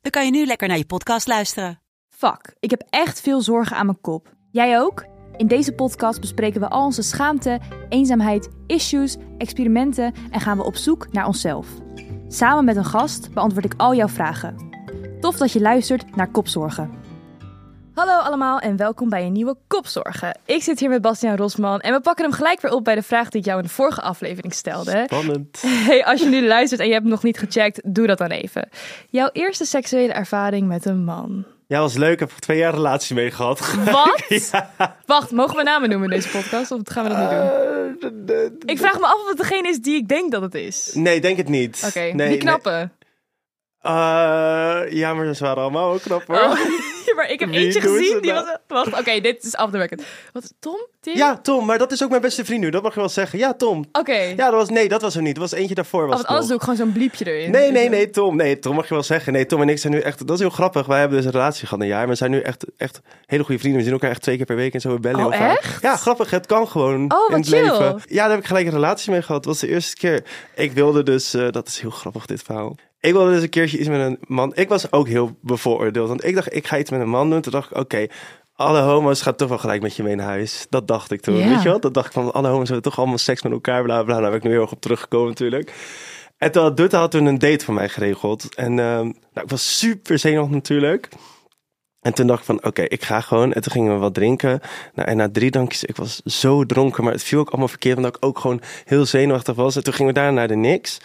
dan kan je nu lekker naar je podcast luisteren. Fuck, ik heb echt veel zorgen aan mijn kop. Jij ook? In deze podcast bespreken we al onze schaamte, eenzaamheid, issues, experimenten en gaan we op zoek naar onszelf. Samen met een gast beantwoord ik al jouw vragen. Tof dat je luistert naar Kopzorgen. Hallo allemaal en welkom bij een nieuwe Kopzorgen. Ik zit hier met Bastiaan Rosman en we pakken hem gelijk weer op bij de vraag die ik jou in de vorige aflevering stelde. Spannend. Hey, als je nu luistert en je hebt hem nog niet gecheckt, doe dat dan even. Jouw eerste seksuele ervaring met een man. Ja, was leuk. Ik heb twee jaar relatie mee gehad. Wat? Ja. Wacht, mogen we namen noemen in deze podcast of gaan we dat niet doen? Eh, Ik vraag me af of het degene is die ik denk dat het is. Nee, denk het niet. Oké, nee, die knappe. nee. Eh, ja, maar ze waren allemaal ook knap hoor. Oh, ja, maar ik heb Wie eentje gezien. Die nou? was... Wacht, oké, dit is afdrukkend. Wat, Tom? Tim? Ja, Tom, maar dat is ook mijn beste vriend nu. Dat mag je wel zeggen. Ja, Tom. Oké. Ja, dat was, nee, dat was er niet. Dat was eentje daarvoor. Was het anders doe ik gewoon zo'n bliepje erin. Nee, nee, nee, Tom. Nee, Tom mag je wel zeggen. Nee, Tom en ik zijn nu echt... Dat is heel grappig. Wij hebben dus een relatie gehad een jaar. Maar we zijn nu echt, echt hele goede vrienden. We zien elkaar echt twee keer per week en zo. We bellen Oh, heel vaak. echt? Ja, grappig. Het kan gewoon Oh, in het chill. leven. Ja, daar heb ik gelijk een relatie mee gehad. Dat was de eerste keer. Ik wilde dus... eh, dat is heel grappig, dit verhaal. Ik wilde dus een keertje iets met een man. Ik was ook heel bevooroordeeld. Want ik dacht, ik ga iets met een man doen. Toen dacht ik, oké... alle homo's gaan toch wel gelijk met je mee naar huis. Dat dacht ik toen. Ja. Weet je wel? Dat dacht ik van, alle homo's hebben toch allemaal seks met elkaar. Bla, bla. Daar ben ik nu heel erg op teruggekomen natuurlijk. En toen had Dutta had toen een date voor mij geregeld. En ehm, nou, ik was super zenuwachtig natuurlijk. En toen dacht ik van, oké, ik ga gewoon. En toen gingen we wat drinken. Nou, en na drie drankjes, ik was zo dronken. Maar het viel ook allemaal verkeerd, omdat ik ook gewoon heel zenuwachtig was. En toen gingen we daar naar de Nix.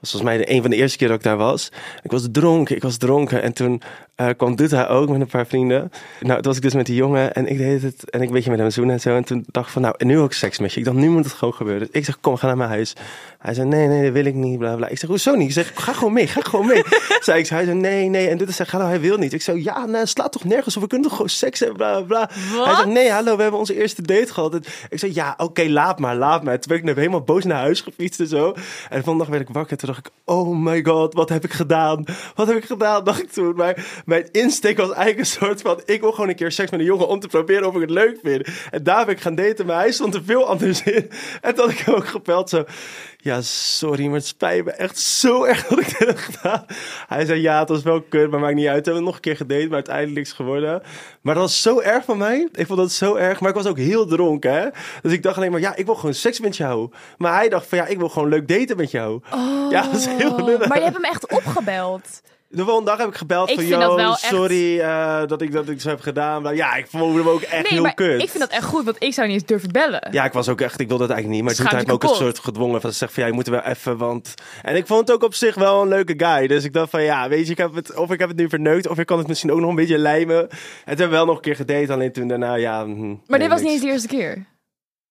Dat was volgens mij de, een van de eerste keer dat ik daar was. Ik was dronken, ik was dronken. En toen eh, kwam Dutta ook met een paar vrienden. Nou, toen was ik dus met die jongen en ik deed het. En ik een beetje met hem zoenen en zo. En toen dacht ik van, nou, en nu ook seks met je. Ik dacht, nu moet het gewoon gebeuren. Dus ik zeg, kom, ga naar mijn huis. Hij zei, nee, nee, dat wil ik niet, bla, bla. Ik zeg, hoezo niet? Ik zeg, ga gewoon mee, ga gewoon mee. zei ik, hij zei, nee, nee. En Dutta zei, ga nou, hij wil niet. Ik zei, ja, nou, slaat toch nergens op. We kunnen toch gewoon seks hebben, bla, bla. Hij zegt, nee, hallo, we hebben onze eerste date gehad. En ik zei, ja, oké, laat maar, laat maar. Toen ben ik helemaal boos naar huis gefietst en zo. En de volgende dag werd ik wakker. Toen dacht ik, oh my god, wat heb ik gedaan? Wat heb ik gedaan, dacht ik toen. Maar mijn insteek was eigenlijk een soort van... ik wil gewoon een keer seks met een jongen om te proberen of ik het leuk vind. En daar ben ik gaan daten, maar hij stond er veel anders in. En toen had ik hem ook gepeld zo... Ja, sorry, maar het spijt me echt zo erg dat ik dit heb gedaan. Hij zei, ja, het was wel kut, maar maakt niet uit. We hebben nog een keer gedate, maar uiteindelijk niks geworden. Maar dat was zo erg van mij. Ik vond dat zo erg. Maar ik was ook heel dronken, hè. Dus ik dacht alleen maar, ja, ik wil gewoon seks met jou. Maar hij dacht van, ja, ik wil gewoon leuk daten met jou. Ja, dat is heel lullig. Oh, Maar je hebt hem echt opgebeld. De volgende dag heb ik gebeld Ik van, dat echt- sorry eh, dat, ik, dat ik zo heb gedaan. Maar ja, ik voelde me ook echt Nee, heel maar kut. ik vind dat echt goed, want ik zou niet eens durven bellen. Ja, ik was ook echt, ik wilde het eigenlijk niet. Maar toen je me ook een soort gedwongen van, zeg van, ja, je moet wel even, want... En ik vond het ook op zich wel een leuke guy. Dus ik dacht van, ja, weet je, ik heb het, of ik heb het nu verneukt, of ik kan het misschien ook nog een beetje lijmen. En toen hebben we wel nog een keer gedate, alleen toen daarna, ja... hm, Maar nee, dit was niet eens de eerste keer.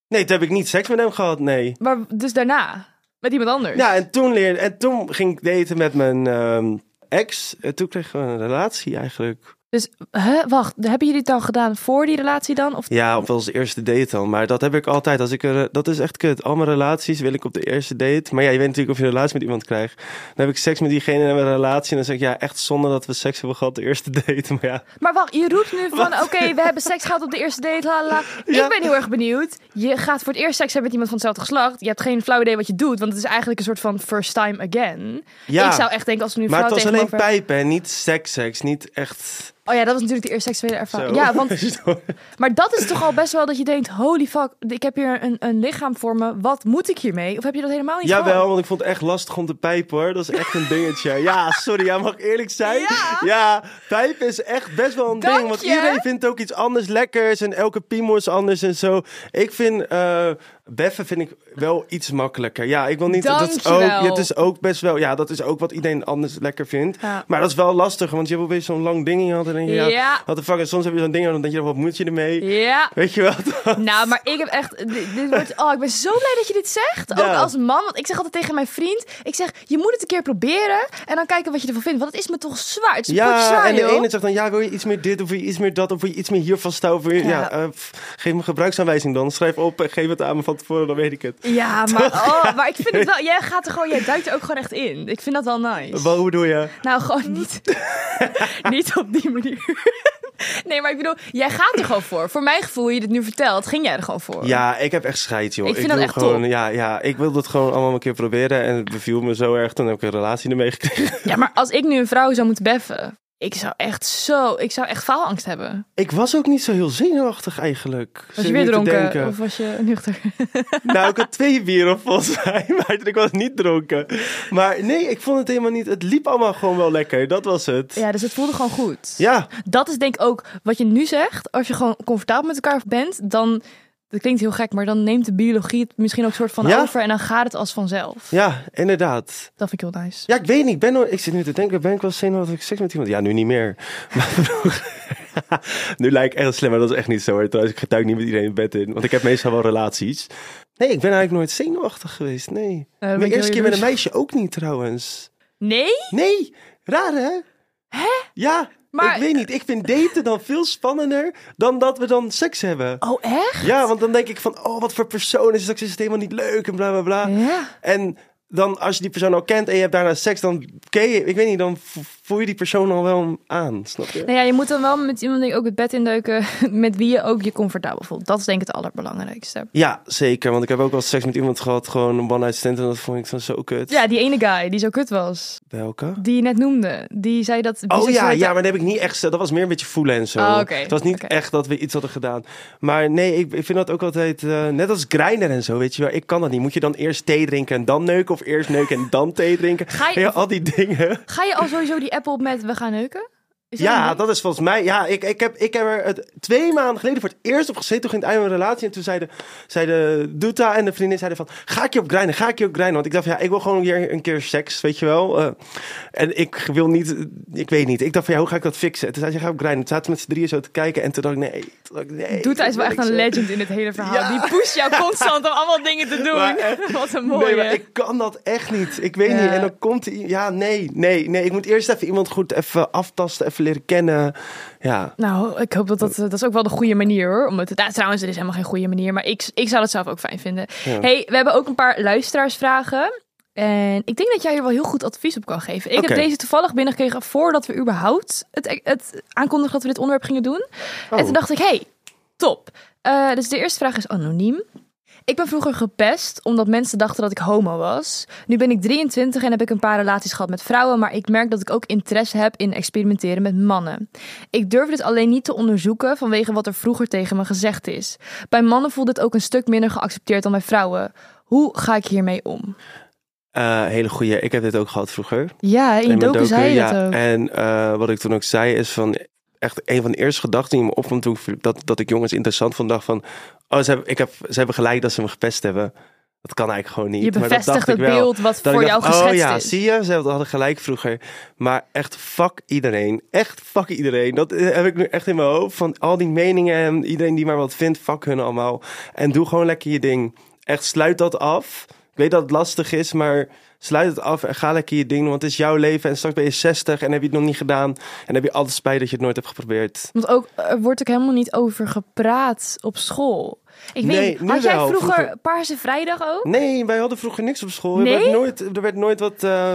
Nee, toen heb ik niet seks met hem gehad, nee. Maar dus daarna, met iemand anders. Ja, en toen, leerde, en toen ging ik daten met mijn ehm, ex. En toen kregen we een relatie eigenlijk. Dus, hè, wacht, hebben jullie het dan gedaan voor die relatie dan? Of... Ja, op onze eerste date dan. Maar dat heb ik altijd. Als ik er, dat is echt kut. Al mijn relaties wil ik op de eerste date. Maar ja, je weet natuurlijk of je een relatie met iemand krijgt. Dan heb ik seks met diegene en hebben een relatie. En dan zeg ik, ja, echt zonde dat we seks hebben gehad de eerste date. Maar ja, Maar wacht, je roept nu van, oké, we hebben seks gehad op de eerste date, la la, la. Ja. Ik ben heel erg benieuwd. Je gaat voor het eerst seks hebben met iemand van hetzelfde geslacht. Je hebt geen flauw idee wat je doet, want het is eigenlijk een soort van first time again. Ja. Ik zou echt denken, als we nu maar het was alleen tegenover... pijpen en niet seks, seks. Niet echt... Oh ja, dat was natuurlijk de eerste seksuele ervaring. Zo. Ja, want, maar dat is toch al best wel dat je denkt, holy fuck, ik heb hier een, een lichaam voor me. Wat moet ik hiermee? Of heb je dat helemaal niet Jawel, gehad? want ik vond het echt lastig om te pijpen hoor. Dat is echt een dingetje. Ja, sorry, ja, mag eerlijk zijn? Ja. pijpen is echt best wel een Dank ding. Want je. iedereen vindt ook iets anders lekkers en elke piemel is anders en zo. Ik vind, eh beffen vind ik wel iets makkelijker. Ja, ik wil niet, dat is ook, ja, het is ook best wel, ja, dat is ook wat iedereen anders lekker vindt. Ja. Maar dat is wel lastig, want je hebt opeens zo'n lang ding in je hand en denk je, ja, Ja. wat de fuck. En soms heb je zo'n ding en dan denk je, wat moet je ermee? Ja. Weet je wel? Nou, maar ik heb echt. Dit, dit wordt, oh, ik ben zo blij dat je dit zegt. Ook als man. Want ik zeg altijd tegen mijn vriend: Ik zeg, je moet het een keer proberen. En dan kijken wat je ervan vindt. Want het is me toch zwaar. Het is ja, zwaar, en de joh. ene zegt dan, ja, wil je iets meer dit of wil je iets meer dat of wil je iets meer hier vasthouden? Wil je- Ja, eh, geef me gebruiksaanwijzing dan. Schrijf op en geef het aan me van tevoren, dan weet ik het. Ja, maar, oh, maar ik vind het wel. Jij gaat er gewoon. Jij duikt er ook gewoon echt in. Ik vind dat wel nice. Wat, hoe doe je? Nou, gewoon niet. niet op die manier. nee, maar ik bedoel, jij gaat er gewoon voor. Voor mijn gevoel, je dit nu vertelt, ging jij er gewoon voor. Ja, ik heb echt scheid, joh. Ik vind dat wil echt gewoon, top. Ja, ja, ik wil dat gewoon allemaal een keer proberen. En het beviel me zo erg. Toen heb ik een relatie ermee gekregen. Ja, maar als ik nu een vrouw zou moeten beffen, ik zou echt zo, ik zou echt faalangst hebben. Ik was ook niet zo heel zenuwachtig eigenlijk. Was je weer dronken of was je nuchter? Nou, ik had twee bieren volgens mij, maar ik was niet dronken. Maar nee, ik vond het helemaal niet. Het liep allemaal gewoon wel lekker. Dat was het. Ja, dus het voelde gewoon goed. Ja, Dat is denk ik ook wat je nu zegt. Als je gewoon comfortabel met elkaar bent, dan, dat klinkt heel gek, maar dan neemt de biologie het misschien ook soort van Ja. over en dan gaat het als vanzelf. ja, inderdaad. Dat vind ik heel nice. Ja, ik weet niet. Ik, ben nooit, ik zit nu te denken, ben ik wel zenuwachtig ik seks met iemand? Ja, nu niet meer. Nu lijkt ik echt slim, maar dat is echt niet zo. Hoor. Trouwens, ik duik niet met iedereen in bed in, want ik heb meestal wel relaties. Nee, ik ben eigenlijk nooit zenuwachtig geweest, nee. dan ben Mijn eerste keer met een meisje ook niet trouwens. Nee? Nee, raar hè? Hè? Ja, Maar- ik weet niet. Ik vind daten dan veel spannender dan dat we dan seks hebben. Oh, echt? Ja, want dan denk ik van, oh, wat voor persoon is? Straks is het helemaal niet leuk en bla bla bla. Ja. En dan als je die persoon al kent en je hebt daarna seks, dan ken je, ik weet niet, dan voel je die persoon al wel aan, snap je? Nou ja, je moet dan wel met iemand die ook het bed induiken met wie je ook je comfortabel voelt. Dat is denk ik het allerbelangrijkste. Ja, zeker, want ik heb ook wel seks met iemand gehad, gewoon een one night stand en dat vond ik dan zo kut. Ja, die ene guy die zo kut was. Welke? Die je net noemde. Die zei dat... Oh ja, ja, maar dat heb ik niet echt. Dat was meer een beetje voelen en zo. Oh, Het was niet echt dat we iets hadden gedaan. Maar nee, ik, ik vind dat ook altijd eh, net als grinder en zo, weet je wel. Ik kan dat niet. Moet je dan eerst thee drinken en dan neuken of eerst neuken en dan thee drinken? Ga je- Ja, al die dingen. Ga je al sowieso die app op met we gaan neuken? Is Ja, dat is volgens mij. Ja, ik, ik, heb, ik heb er het twee maanden geleden voor het eerst op gezeten. Toen ging het einde van mijn relatie. En toen zeiden, zeiden Doeta en de vriendin zeiden van... Ga ik je op grinden? Ga ik je op grinden? Want ik dacht van, ja, ik wil gewoon weer een keer seks, weet je wel. Eh, en ik wil niet... Ik weet niet. Ik dacht van, ja, hoe ga ik dat fixen? En toen zei ze, ga op grinden. Toen zaten met z'n drieën zo te kijken. En toen dacht ik, nee. Toen dacht ik, nee hij is wel echt een legend in het hele verhaal. Ja. Die pusht jou constant om allemaal dingen te doen. Echt- Wat een mooie. Nee, maar ik kan dat echt niet. Ik weet Ja. niet. En dan komt hij... Ja, nee, nee, nee. Ik moet eerst even iemand goed even aftasten, even leren kennen. Ja. Nou, ik hoop dat dat... Dat is ook wel de goede manier hoor. Om het, nou, trouwens, er is helemaal geen goede manier. Maar ik, ik zou dat zelf ook fijn vinden. Ja. hey, we hebben ook een paar luisteraarsvragen. En ik denk dat jij hier wel heel goed advies op kan geven. Ik heb deze toevallig binnengekregen voordat we überhaupt het, het aankondigen dat we dit onderwerp gingen doen. En Oh. toen dacht ik, hey, top. Eh, dus de eerste vraag is anoniem. Ik ben vroeger gepest omdat mensen dachten dat ik homo was. Nu ben ik 23 en heb ik een paar relaties gehad met vrouwen, maar ik merk dat ik ook interesse heb in experimenteren met mannen. Ik durf dit alleen niet te onderzoeken vanwege wat er vroeger tegen me gezegd is. Bij mannen voelt dit ook een stuk minder geaccepteerd dan bij vrouwen. Hoe ga ik hiermee om? Eh, hele goeie. Ik heb dit ook gehad vroeger. Ja, in mijn docu zei je ja. dat ook. En eh, wat ik toen ook zei is van... Echt een van de eerste gedachten die me opkwam toen ik- dat, dat ik jongens interessant vond. dacht van, oh, ze hebben, ik heb, ze hebben gelijk dat ze me gepest hebben. Dat kan eigenlijk gewoon niet. Je Maar dat bevestigt dacht ik het wel. beeld wat voor ik jou dacht, geschetst oh ja, is. zie je, ze hadden gelijk vroeger. Maar echt fuck iedereen. Echt fuck iedereen. Dat eh, heb ik nu echt in mijn hoofd. Van al die meningen en iedereen die maar wat vindt, fuck hun allemaal. En doe gewoon lekker je ding. Echt sluit dat af. Ik weet dat het lastig is, maar sluit het af en ga lekker je ding doen. Want het is jouw leven en straks ben je 60 en heb je het nog niet gedaan. En heb je altijd spijt dat je het nooit hebt geprobeerd. Want ook, er wordt ook helemaal niet over gepraat op school. Ik weet Nee, had jij wel, vroeger, vroeger. Paarse Vrijdag ook? Nee, wij hadden vroeger niks op school. Er, Nee? werd nooit, er werd nooit wat... eh,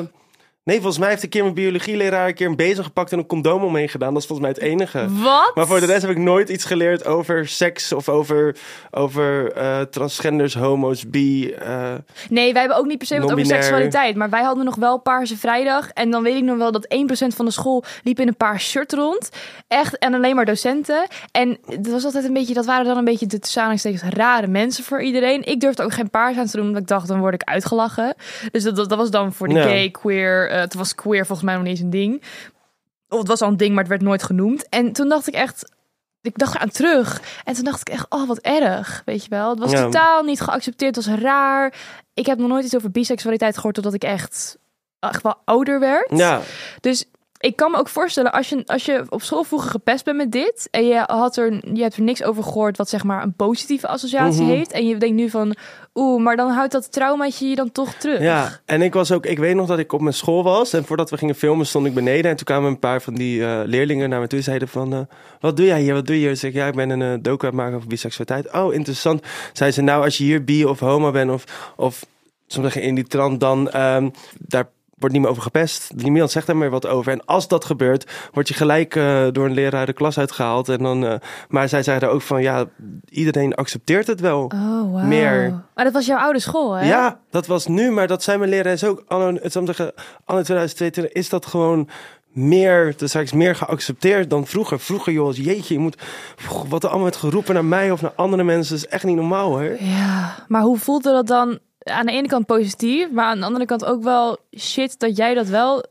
Nee, volgens mij heeft een keer mijn biologieleraar een keer een bezem gepakt en een condoom omheen gedaan. Dat is volgens mij het enige. Wat? Maar voor de rest heb ik nooit iets geleerd over seks of over, over eh, transgenders, homo's, bi. eh, Nee, wij hebben ook niet per se wat over seksualiteit. Maar wij hadden nog wel Paarse Vrijdag. En dan weet ik nog wel dat 1% van de school liep in een paar shirt rond. Echt, en alleen maar docenten. En het was altijd een beetje, dat waren dan een beetje de tussen aanhalingstekens rare mensen voor iedereen. Ik durfde ook geen paars aan te doen, omdat ik dacht, dan word ik uitgelachen. Dus dat, dat, dat was dan voor de Ja. gay, queer. Eh, het was queer volgens mij nog niet eens een ding. Of het was al een ding, maar het werd nooit genoemd. En toen dacht ik echt, ik dacht eraan terug. En toen dacht ik echt, oh wat erg, weet je wel. Het was Ja. totaal niet geaccepteerd, het was raar. Ik heb nog nooit iets over biseksualiteit gehoord totdat ik echt, echt wel ouder werd. ja, Dus ik kan me ook voorstellen, als je, als je op school vroeger gepest bent met dit... en je, had er, je hebt er niks over gehoord wat zeg maar een positieve associatie Mhm. heeft... en je denkt nu van, oeh, maar dan houdt dat traumaatje je dan toch terug. Ja, en ik was ook, ik weet nog dat ik op mijn school was en voordat we gingen filmen stond ik beneden en toen kwamen een paar van die eh, leerlingen naar me toe en zeiden van, eh, wat doe jij hier, wat doe je hier? Ik zeg, ja, ik ben een eh docu maken over biseksualiteit. Oh, interessant. Zei ze, nou, als je hier bi of homo bent of, of soms zeggen in die trant, dan ehm, daar wordt niet meer over gepest. Niemand zegt daar meer wat over. En als dat gebeurt, word je gelijk eh, door een leraar de klas uitgehaald. En dan, eh, maar zij zeiden ook van, ja, iedereen accepteert het wel. Oh, wow. Meer. Maar dat was jouw oude school, hè? Ja, dat was nu, maar dat zijn mijn leraars ook. Anno, het zeggen, anno 2022 is dat gewoon meer, dus straks meer geaccepteerd dan vroeger. Vroeger, joh, jeetje, je moet, wat er allemaal werd geroepen naar mij of naar andere mensen, is echt niet normaal, hoor. Ja, maar hoe voelde dat dan? Aan de ene kant positief, maar aan de andere kant ook wel shit dat jij dat wel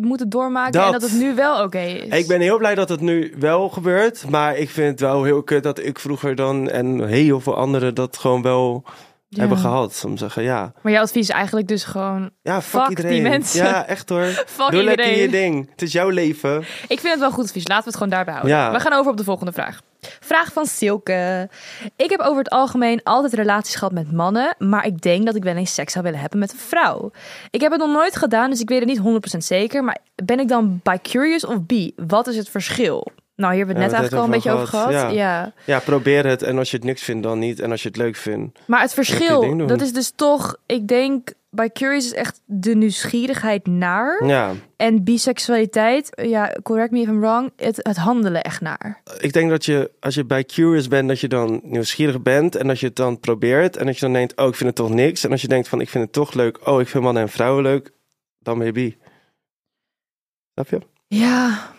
moeten doormaken en Dat. dat het nu wel oké is. Ik ben heel blij dat het nu wel gebeurt, maar ik vind het wel heel kut dat ik vroeger dan en heel veel anderen dat gewoon wel Ja. hebben gehad. Om te zeggen, ja, Maar jouw advies is eigenlijk dus gewoon, ja, fuck, Fuck die iedereen. mensen. Ja, echt hoor. fuck Doe lekker je ding. Het is jouw leven. Ik vind het wel goed advies. Laten we het gewoon daarbij houden. Ja. We gaan over op de volgende vraag. Vraag van Silke. Ik heb over het algemeen altijd relaties gehad met mannen, maar ik denk dat ik wel eens seks zou willen hebben met een vrouw. Ik heb het nog nooit gedaan, dus ik weet het niet 100% zeker, maar ben ik dan bi-curious of bi? Wat is het verschil? Nou, hier hebben we het Ja, net we eigenlijk al een beetje over gehad. Ja. Ja, probeer het. En als je het niks vindt, dan niet. En als je het leuk vindt. Maar het verschil, dat is dus toch, ik denk, bi-curious is echt de nieuwsgierigheid naar. Ja, En biseksualiteit, ja, correct me if I'm wrong, het, het handelen echt naar. ik denk dat je, als je bij curious bent, dat je dan nieuwsgierig bent. En dat je het dan probeert. En dat je dan denkt, oh, ik vind het toch niks. En als je denkt van, ik vind het toch leuk. Oh, ik vind mannen en vrouwen leuk. Dan ben je bi. Snap je? Ja.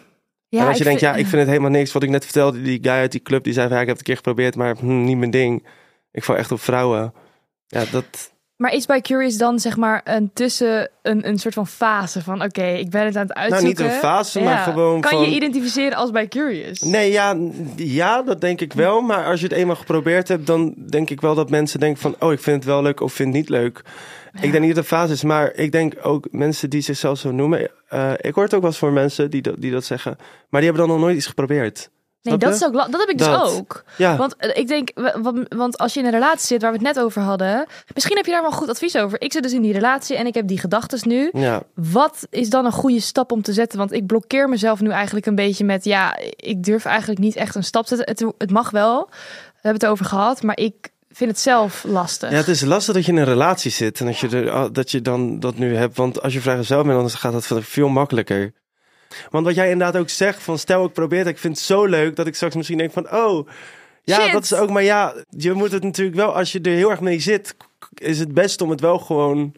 Ja en als je denkt, vind- ja, ik vind het helemaal niks. Wat ik net vertelde, die guy uit die club, die zei van, ja, ik heb het een keer geprobeerd, maar hm, niet mijn ding. Ik val echt op vrouwen. Ja, dat... Maar is bij Curious dan zeg maar een tussen een, een soort van fase van oké, ik ben het aan het Nou, uitzoeken. niet een fase, maar gewoon Kan van... je identificeren als bij Curious? Nee, ja, ja, dat denk ik wel. Maar als je het eenmaal geprobeerd hebt, dan denk ik wel dat mensen denken van... oh, ik vind het wel leuk of vind het niet leuk. Ik denk niet dat het fase is, maar ik denk ook mensen die zichzelf zo noemen... eh, ik hoor het ook wel eens voor mensen die dat, die dat zeggen. Maar die hebben dan nog nooit iets geprobeerd. Nee, dat, is ook, dat heb ik dus Dat. ook. Ja, Want eh, ik denk, wa- wa- want als je in een relatie zit waar we het net over hadden, misschien heb je daar wel goed advies over. Ik zit dus in die relatie en ik heb die gedachtes nu. ja. Wat is dan een goede stap om te zetten? Want ik blokkeer mezelf nu eigenlijk een beetje met, ja, ik durf eigenlijk niet echt een stap te zetten. Het, het mag wel, we hebben het over gehad, maar ik vind het zelf lastig. ja, het is lastig dat je in een relatie zit en dat je, er, dat je dan dat nu hebt. Want als je vrijgezel bent, dan gaat dat veel makkelijker. Want wat jij inderdaad ook zegt, van stel ik probeer het, ik vind het zo leuk dat ik straks misschien denk van, oh, ja, Shit. dat is ook, maar ja, je moet het natuurlijk wel, als je er heel erg mee zit, is het best om het wel gewoon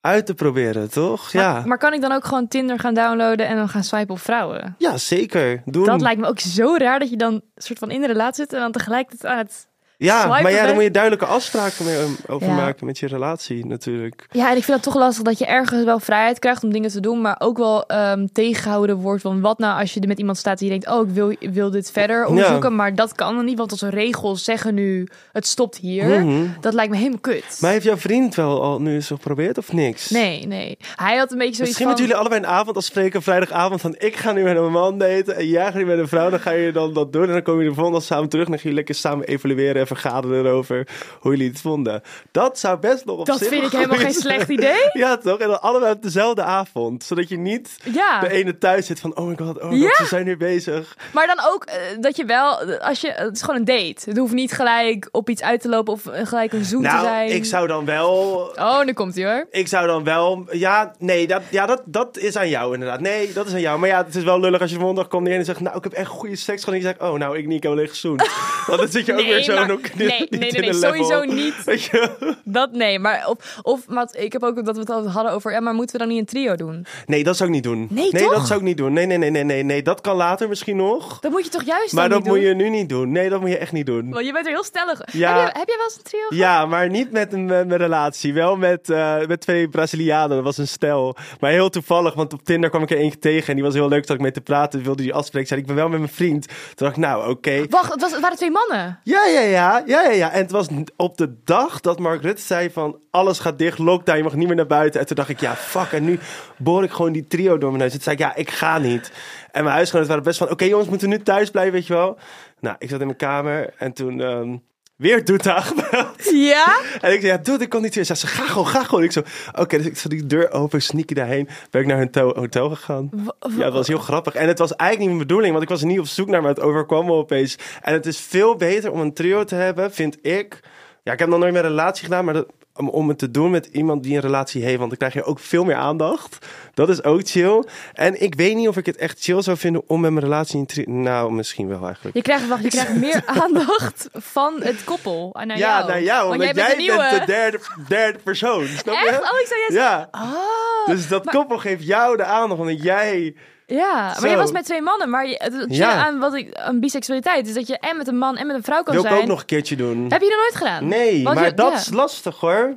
uit te proberen, toch? Maar, ja. maar kan ik dan ook gewoon Tinder gaan downloaden en dan gaan swipen op vrouwen? ja, zeker. Doen. Dat lijkt me ook zo raar dat je dan soort van in de relatie zit en dan tegelijkertijd aan het... ja, swipen maar ja, dan moet je duidelijke afspraken mee, um, over Ja. maken met je relatie natuurlijk. Ja, en ik vind het toch lastig dat je ergens wel vrijheid krijgt om dingen te doen, maar ook wel ehm, tegengehouden wordt van wat nou als je er met iemand staat die denkt, oh, ik wil, wil dit verder onderzoeken, maar dat kan dan niet, want onze regels zeggen nu, het stopt hier. Mhm. Dat lijkt me helemaal kut. Maar heeft jouw vriend wel al nu eens geprobeerd of niks? Nee, nee. Hij had een beetje zoiets Misschien van... moeten jullie allebei een avond afspreken, vrijdagavond, van ik ga nu met een man daten en jij gaat nu met een vrouw. Dan ga je dan dat doen en dan kom je de volgende samen terug en dan ga je lekker samen evalueren en vergaderen erover hoe jullie het vonden. Dat zou best nog op Dat vind ik helemaal geen slecht idee. Ja toch? En dan allebei op dezelfde avond. Zodat je niet Ja, de ene thuis zit van oh my god, oh my Ja. god, ze zijn nu bezig. maar dan ook eh, dat je wel, als je, het is gewoon een date. Het hoeft niet gelijk op iets uit te lopen of eh, gelijk een zoen te Nou, zijn. ik zou dan wel Oh, nu komt hij hoor. Ik zou dan wel... Ja, nee, dat, ja, dat, dat is aan jou inderdaad. Nee, dat is aan jou. Maar ja, het is wel lullig als je dag komt neer en zegt... Nou, ik heb echt goede seks gehad. En je zegt, oh, nou, ik niet, ik heb alleen gezoend. Want dan zit je ook weer zo en ook nee, nee, sowieso niet. Je? Dat nee, maar of, of maar ik heb ook dat we het hadden over, ja, maar moeten we dan niet een trio doen? Nee, dat zou ik niet doen. Nee, nee toch? dat zou ik niet doen. Nee, nee, nee, nee, nee, nee. Dat kan later misschien nog. Dat moet je toch juist Maar dat moet doen? je nu niet doen. Nee, dat moet je echt niet doen. Want je bent er heel stellig. Ja. Heb, je, heb jij wel eens een trio gehad? Ja, maar niet met een, met een relatie. Wel met, eh, met twee Brazilianen. Dat was een stel. Maar heel toevallig, want op Tinder kwam ik er eentje tegen. En die was heel leuk dat ik mee te praten. Wilde die afspreken. Zei ik, ik ben wel met mijn vriend. Toen dacht ik, nou, oké. Wacht, het, was, het waren twee mannen. Ja, ja, ja. Ja, ja, ja. En het was op de dag dat Mark Rutte zei van alles gaat dicht, lockdown, je mag niet meer naar buiten. En toen dacht ik, ja, fuck. En nu boor ik gewoon die trio door mijn neus. Toen zei ik, ja, ik ga niet. En mijn huisgenoten waren best van, oké jongens, moeten nu thuis blijven, weet je wel. Nou, ik zat in mijn kamer en toen ehm, weer Doeta gebeld. Ja? En ik zei, ja, dude, ik kon niet weer. Ze zei, ga gewoon, ga gewoon. Ik zo, oké, dus ik zat die deur open, sneaky daarheen. Ben ik naar hun hotel gegaan. Ja, dat was heel grappig. En het was eigenlijk niet mijn bedoeling, want ik was er niet op zoek naar, maar het overkwam me opeens. En het is veel beter om een trio te hebben, vind ik. Ja, ik heb nog nooit meer een relatie gedaan, maar dat, om, om het te doen met iemand die een relatie heeft, want dan krijg je ook veel meer aandacht. Dat is ook chill. En ik weet niet of ik het echt chill zou vinden om met mijn relatie in. Nou, misschien wel eigenlijk. Je krijgt, wacht, je krijgt meer aandacht van het koppel naar ja, jou. naar jou, Want jij jij, bent de nieuwe. bent de derde, derde persoon. Snap je? Echt? Oh, ik zou juist... Ja. Oh, Dus dat koppel geeft jou de aandacht, omdat jij... ja. Maar je was met twee mannen. Maar je, het Ja. aan, wat ik, aan biseksualiteit is dat je en met een man en met een vrouw kan Wil ik zijn. ook nog een keertje doen. Heb je dat nooit gedaan? Nee, Want maar je- dat ja. is lastig hoor.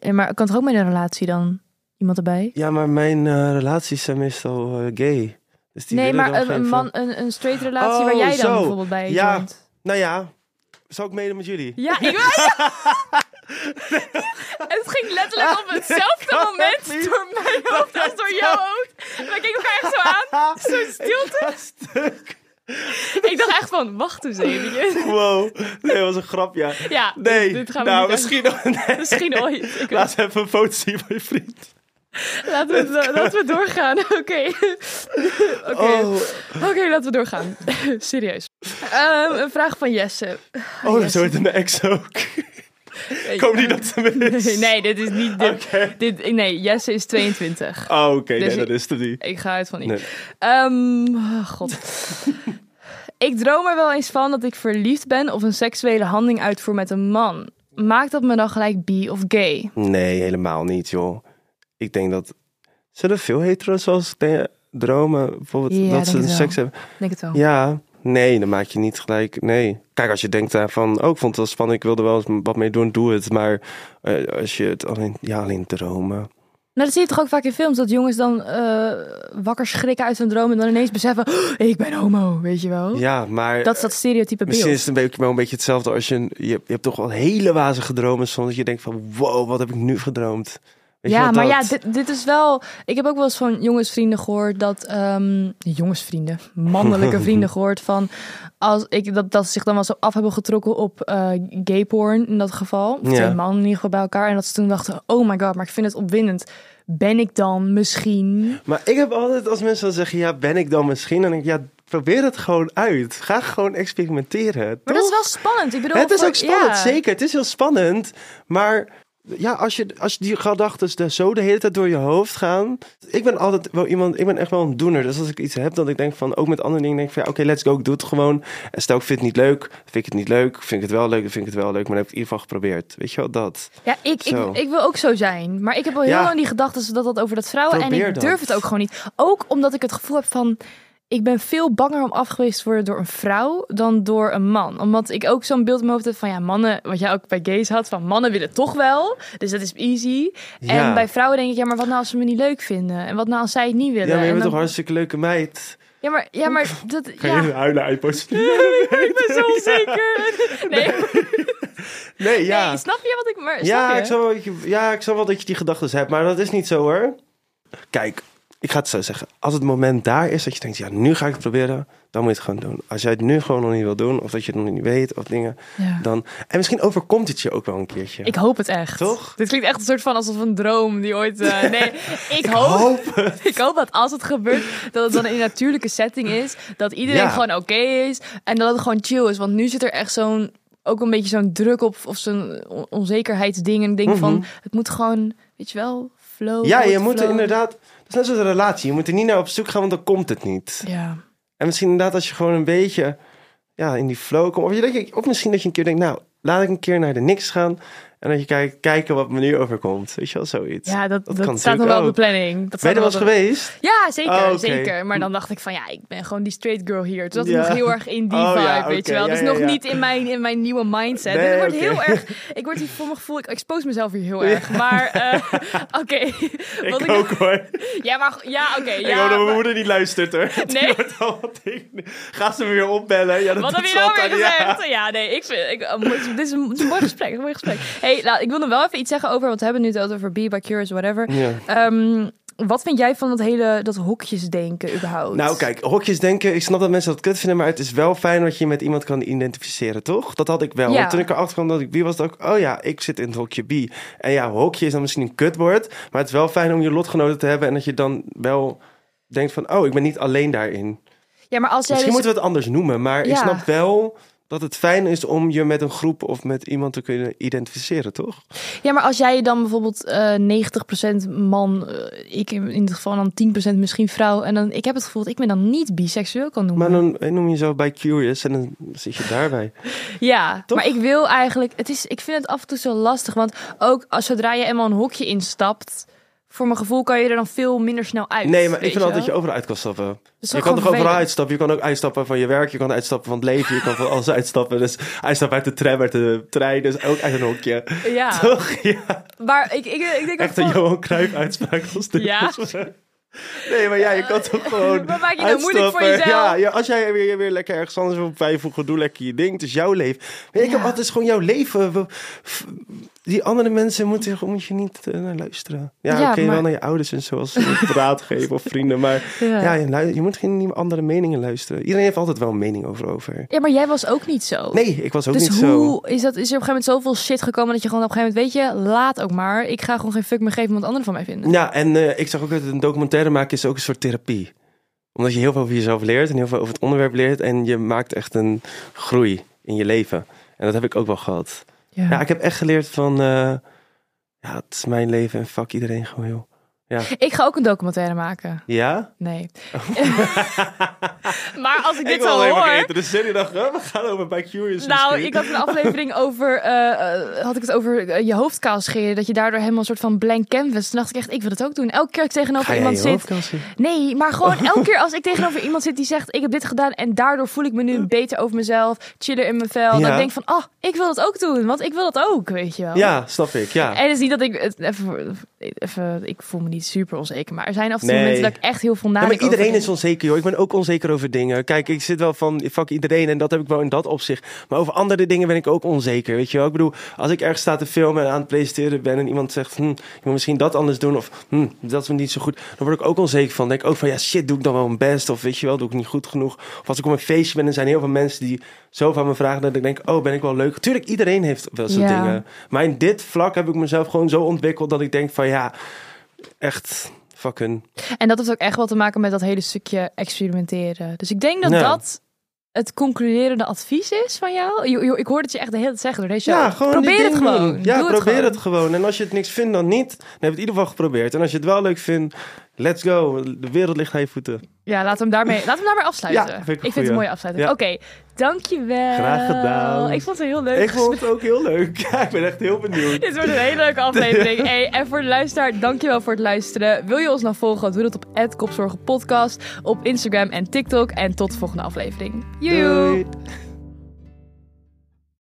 Ja, Maar kan toch ook met een relatie dan iemand erbij? Ja, maar mijn eh, relaties zijn meestal eh, gay. Dus die nee, maar een, een man, een, een straight relatie Oh, waar jij dan zo. bijvoorbeeld bij Ja. joint. Nou ja, zal ik meedoen met jullie? Ja, ik Het ging letterlijk op hetzelfde moment door mijn hoofd als door jouw keken elkaar echt zo aan. Zo'n stilte. Stuk. Ik dacht echt van, wacht eens even. Wow, nee, dat was een grap, ja. Ja, Nee, dit, dit gaan we nou, niet misschien, nee. Misschien ooit. Ik Laat even een foto zien van je vriend. laten, we, laten we doorgaan. Oké. Oké, Oh, Oké, laten we doorgaan. Serieus. Ehm, een vraag van Jesse. oh dat is ooit een ex ook. Ik hoop niet dat ze is. Nee, dit is niet... Dit, nee, Jesse is 22. Oh, oké, Dus nee, ik- dat is het niet. Ik ga uit van niet. Nee. Ehm, oh, God. ik droom er wel eens van dat ik verliefd ben of een seksuele handeling uitvoer met een man. Maakt dat me dan gelijk bi of gay? Nee, helemaal niet, joh. Ik denk dat... Zullen veel hetero's zoals dromen, bijvoorbeeld, Ja, dat ze seks hebben? Ik Denk het wel. Ja, nee, dan maak je niet gelijk. Nee. Kijk, als je denkt van, oh, ik vond het wel spannend, ik wilde wel eens wat mee doen, doe het. Maar eh, als je het alleen, ja, alleen dromen. Nou, dat zie je toch ook vaak in films, dat jongens dan eh, wakker schrikken uit hun droom en dan ineens beseffen, "Oh, ik ben homo, weet je wel? Ja, maar Dat is dat stereotype misschien beeld. is het een beetje, wel een beetje hetzelfde als je, je, hebt- je hebt toch wel hele wazige dromen soms. Dat je denkt van, wow, wat heb ik nu gedroomd? Ja, maar ja, dit, dit is wel. Ik heb ook wel eens van jongensvrienden gehoord dat. ehm jongensvrienden, mannelijke vrienden gehoord van. Als ik dat, dat ze zich dan wel zo af hebben getrokken op eh gay porn in dat geval. Of Ja. twee mannen in ieder geval bij elkaar. En dat ze toen dachten: oh my god, maar ik vind het opwindend. Ben ik dan misschien. Maar ik heb altijd, als mensen dan zeggen, ja, ben ik dan misschien? Dan denk ik, ja, probeer het gewoon uit. Ga gewoon experimenteren. Maar dat is wel spannend. Ik bedoel, Het is ook spannend, ja. zeker. Het is heel spannend. Maar ja, als, je, als die gedachten de, zo de hele tijd door je hoofd gaan. Ik ben altijd wel iemand, ik ben echt wel een doener. Dus als ik iets heb dat ik denk van, ook met andere dingen, denk ik van, ja, oké, let's go, ik doe het gewoon. En stel, ik vind het niet leuk, vind ik het niet leuk. Vind ik het wel leuk, vind ik het wel leuk. Maar dan heb ik het in ieder geval geprobeerd. Weet je wel, dat. Ja, ik, ik, Zo. ik wil ook zo zijn. Maar ik heb al heel Ja. lang die gedachten dat dat over dat vrouwen. en ik dat. durf het ook gewoon niet. Ook omdat ik het gevoel heb van. Ik ben veel banger om afgewezen te worden door een vrouw dan door een man. Omdat ik ook zo'n beeld in mijn hoofd heb van ja, mannen, wat jij ook bij gays had, van mannen willen toch wel. Dus dat is easy. En bij vrouwen denk ik, ja, maar wat nou als ze me niet leuk vinden? En wat nou als zij het niet willen? Ja, maar je En bent dan- toch een hartstikke leuke meid. ja, maar, ja, maar dat. Ga Ja, je huilen uit ik ben zo onzeker. Nee, Nee, ja. nee, snap je wat ik. Maar, Ja je? ik, snap wel, dat je- ja, ik snap wel dat je die gedachten hebt, maar dat is niet zo hoor. Kijk, ik ga het zo zeggen. Als het moment daar is dat je denkt, ja, nu ga ik het proberen, dan moet je het gewoon doen. Als jij het nu gewoon nog niet wil doen, of dat je het nog niet weet, of dingen, Ja. dan... En misschien overkomt het je ook wel een keertje. Ik hoop het echt. Toch? Dit klinkt echt een soort van alsof een droom die ooit. eh, nee, ik, hoop. Ik hoop dat als het gebeurt, dat het dan in een natuurlijke setting is. Dat iedereen Ja. gewoon oké is. En dat het gewoon chill is. Want nu zit er echt zo'n. Ook een beetje zo'n druk op. Of zo'n on- onzekerheidsding. En ik denk van. Het moet gewoon. Weet je wel. Flow. Mhm. Ja, je moet er inderdaad... Is net zoals een relatie. Je moet er niet naar op zoek gaan, want dan komt het niet. Ja. En misschien inderdaad als je gewoon een beetje ja, in die flow komt. Of, je- of misschien dat je een keer denkt, nou, laat ik een keer naar de niks gaan. En dat je kijkt, kijken wat me nu overkomt. Weet je wel, zoiets. Ja, dat, dat, staat nog wel op de planning. Dat Ben je er wel eens geweest? Ja, zeker, Oh, zeker. Maar dan dacht ik van ja, ik ben gewoon die straight girl hier. Zat ik Ja. nog heel erg in die Oh, vibe, ja, weet je wel. Dus ja, nog niet in mijn, in mijn nieuwe mindset. Nee, Dus het wordt heel erg, ik word hier voor mijn gevoel, ik expose mezelf hier heel erg. Maar eh, oké. Wat Ik ook hoor. Ja, maar ja, oké. ik ja, hoop dat mijn moeder niet luistert hoor. Nee. Ga ze me weer opbellen. Ja, dat Wat heb je nou weer gezegd? Ja, nee, ik vind... Ik, oh, dit, is een, dit is een mooi gesprek, een mooi gesprek. hey, nou, ik wil nog wel even iets zeggen over... Want we hebben nu het over Be By Curious, whatever. Ja. Ehm, wat vind jij van dat hele... Dat hokjesdenken überhaupt? Nou, kijk, hokjes denken. Ik snap dat mensen dat kut vinden, maar het is wel fijn dat je je met iemand kan identificeren, toch? Dat had ik wel. Ja. Want toen ik erachter kwam dat ik bi was, dacht ik, oh ja, ik zit in het hokje bi. En ja, hokje is dan misschien een kutwoord, maar het is wel fijn om je lotgenoten te hebben en dat je dan wel denkt van, oh, ik ben niet alleen daarin. Ja, maar als jij Misschien dus... moeten we het anders noemen, maar ik snap wel dat het fijn is om je met een groep of met iemand te kunnen identificeren, toch? Ja, maar als jij dan bijvoorbeeld eh 90% man, eh, ik in dit geval dan 10% misschien vrouw, en dan ik heb het gevoel dat ik me dan niet biseksueel kan noemen. Maar dan eh, noem je jezelf bij Curious en dan zit je daarbij. ja, Toch? maar ik wil eigenlijk, het is, ik vind het af en toe zo lastig, want ook als zodra je eenmaal een hokje instapt, voor mijn gevoel kan je er dan veel minder snel uit. Nee, maar ik vind altijd dat je overal uit kan stappen. Je kan toch overal uitstappen? Je kan ook uitstappen van je werk, je kan uitstappen van het leven, je kan van alles uitstappen. Dus uitstappen uit de tram, uit de trein, dus ook uit een hokje. Ja, Toch? Ja, maar ik, ik, ik denk echt een van- Johan Cruijff uitspraak als dit. Ja? Nee, maar ja, je kan toch gewoon Wat maak je nou moeilijk voor uitstappen. jezelf? Ja, ja, als jij weer, weer lekker ergens anders wil bijvoegen, doe lekker je ding. Het is jouw leven. Maar ik heb altijd gewoon jouw leven. Die andere mensen moeten, moet je niet eh, naar luisteren. Ja, Ja, oké, maar- wel naar je ouders en zo, als raad geven of vrienden. Maar Ja. ja, je, je moet geen andere meningen luisteren. Iedereen heeft altijd wel een mening over. over. Ja, maar jij was ook niet zo. Nee, ik was ook dus niet zo. hoe is, dat, is er op een gegeven moment zoveel shit gekomen dat je gewoon op een gegeven moment, weet je, laat ook maar. Ik ga gewoon geen fuck meer geven wat anderen van mij vinden. Ja, en eh, ik zag ook dat een documentaire maken is ook een soort therapie. Omdat je heel veel over jezelf leert en heel veel over het onderwerp leert. En je maakt echt een groei in je leven. En dat heb ik ook wel gehad. Ja. Ik heb echt geleerd van... eh, ja, het is mijn leven en fuck iedereen gewoon, Ik ga ook een documentaire maken. Ja? Nee. maar als ik dit ik alleen maar hoor... geïnteresseerd. Ik dacht, we gaan over bij Curious Nou, misschien. ik had een aflevering over, eh, eh, had ik het over eh, je hoofd kaal scheren. Dat je daardoor helemaal een soort van blank canvas. Toen dacht ik echt, ik wil het ook doen. Elke keer ik tegenover Ga iemand zit. Nee, maar gewoon elke keer als ik tegenover iemand zit die zegt, ik heb dit gedaan. En daardoor voel ik me nu beter over mezelf. Chiller in mijn vel. Dan Ja. denk ik van, oh, ik wil dat ook doen. Want ik wil dat ook, weet je wel. Ja, snap ik, ja. En het is niet dat ik even, even, ik voel me niet super onzeker, maar er zijn af en toe Nee. momenten dat ik echt heel veel Ja, nadenk. maar iedereen is onzeker, joh. Ik ben ook onzeker over dingen. Kijk, ik zit wel van, fuck iedereen. En dat heb ik wel in dat opzicht. Maar over andere dingen ben ik ook onzeker, weet je wel. Ik bedoel, als ik ergens sta te filmen en aan het presenteren ben... en iemand zegt, hm, je moet misschien dat anders doen... of hm, dat is niet zo goed... dan word ik ook onzeker van. Dan denk ik ook van, ja, shit, doe ik dan wel mijn best? Of weet je wel, doe ik niet goed genoeg? Of als ik op een feestje ben en er zijn heel veel mensen die zo van me vragen... dat ik denk, oh, ben ik wel leuk? Tuurlijk, iedereen heeft wel zo'n Ja. dingen. Maar in dit vlak heb ik mezelf gewoon zo ontwikkeld... dat ik denk van, ja, echt... Fucking. En dat heeft ook echt wel te maken met dat hele stukje experimenteren. Dus ik denk dat Ja. dat het concluderende advies is van jou. Jo- jo, ik hoor het je echt de hele tijd zeggen door deze. Ja, gewoon Probeer het gewoon. Ja, Doe probeer het het gewoon. En als je het niks vindt, dan niet. Dan heb je het in ieder geval geprobeerd. En als je het wel leuk vindt, let's go. De wereld ligt aan je voeten. Ja, laten we hem daarmee, laten we hem daarmee afsluiten. Ja, vind ik vind het een mooie afsluiting. Ja. Oké, dankjewel. Graag gedaan. Ik vond het heel leuk. Ik vond het ook heel leuk. Ja, ik ben echt heel benieuwd. Dit wordt een hele leuke aflevering. Hey, en voor de luisteraar, dankjewel voor het luisteren. Wil je ons nou volgen? Doe dat op @kopzorgenpodcast op Instagram en TikTok. En tot de volgende aflevering. Joejoe!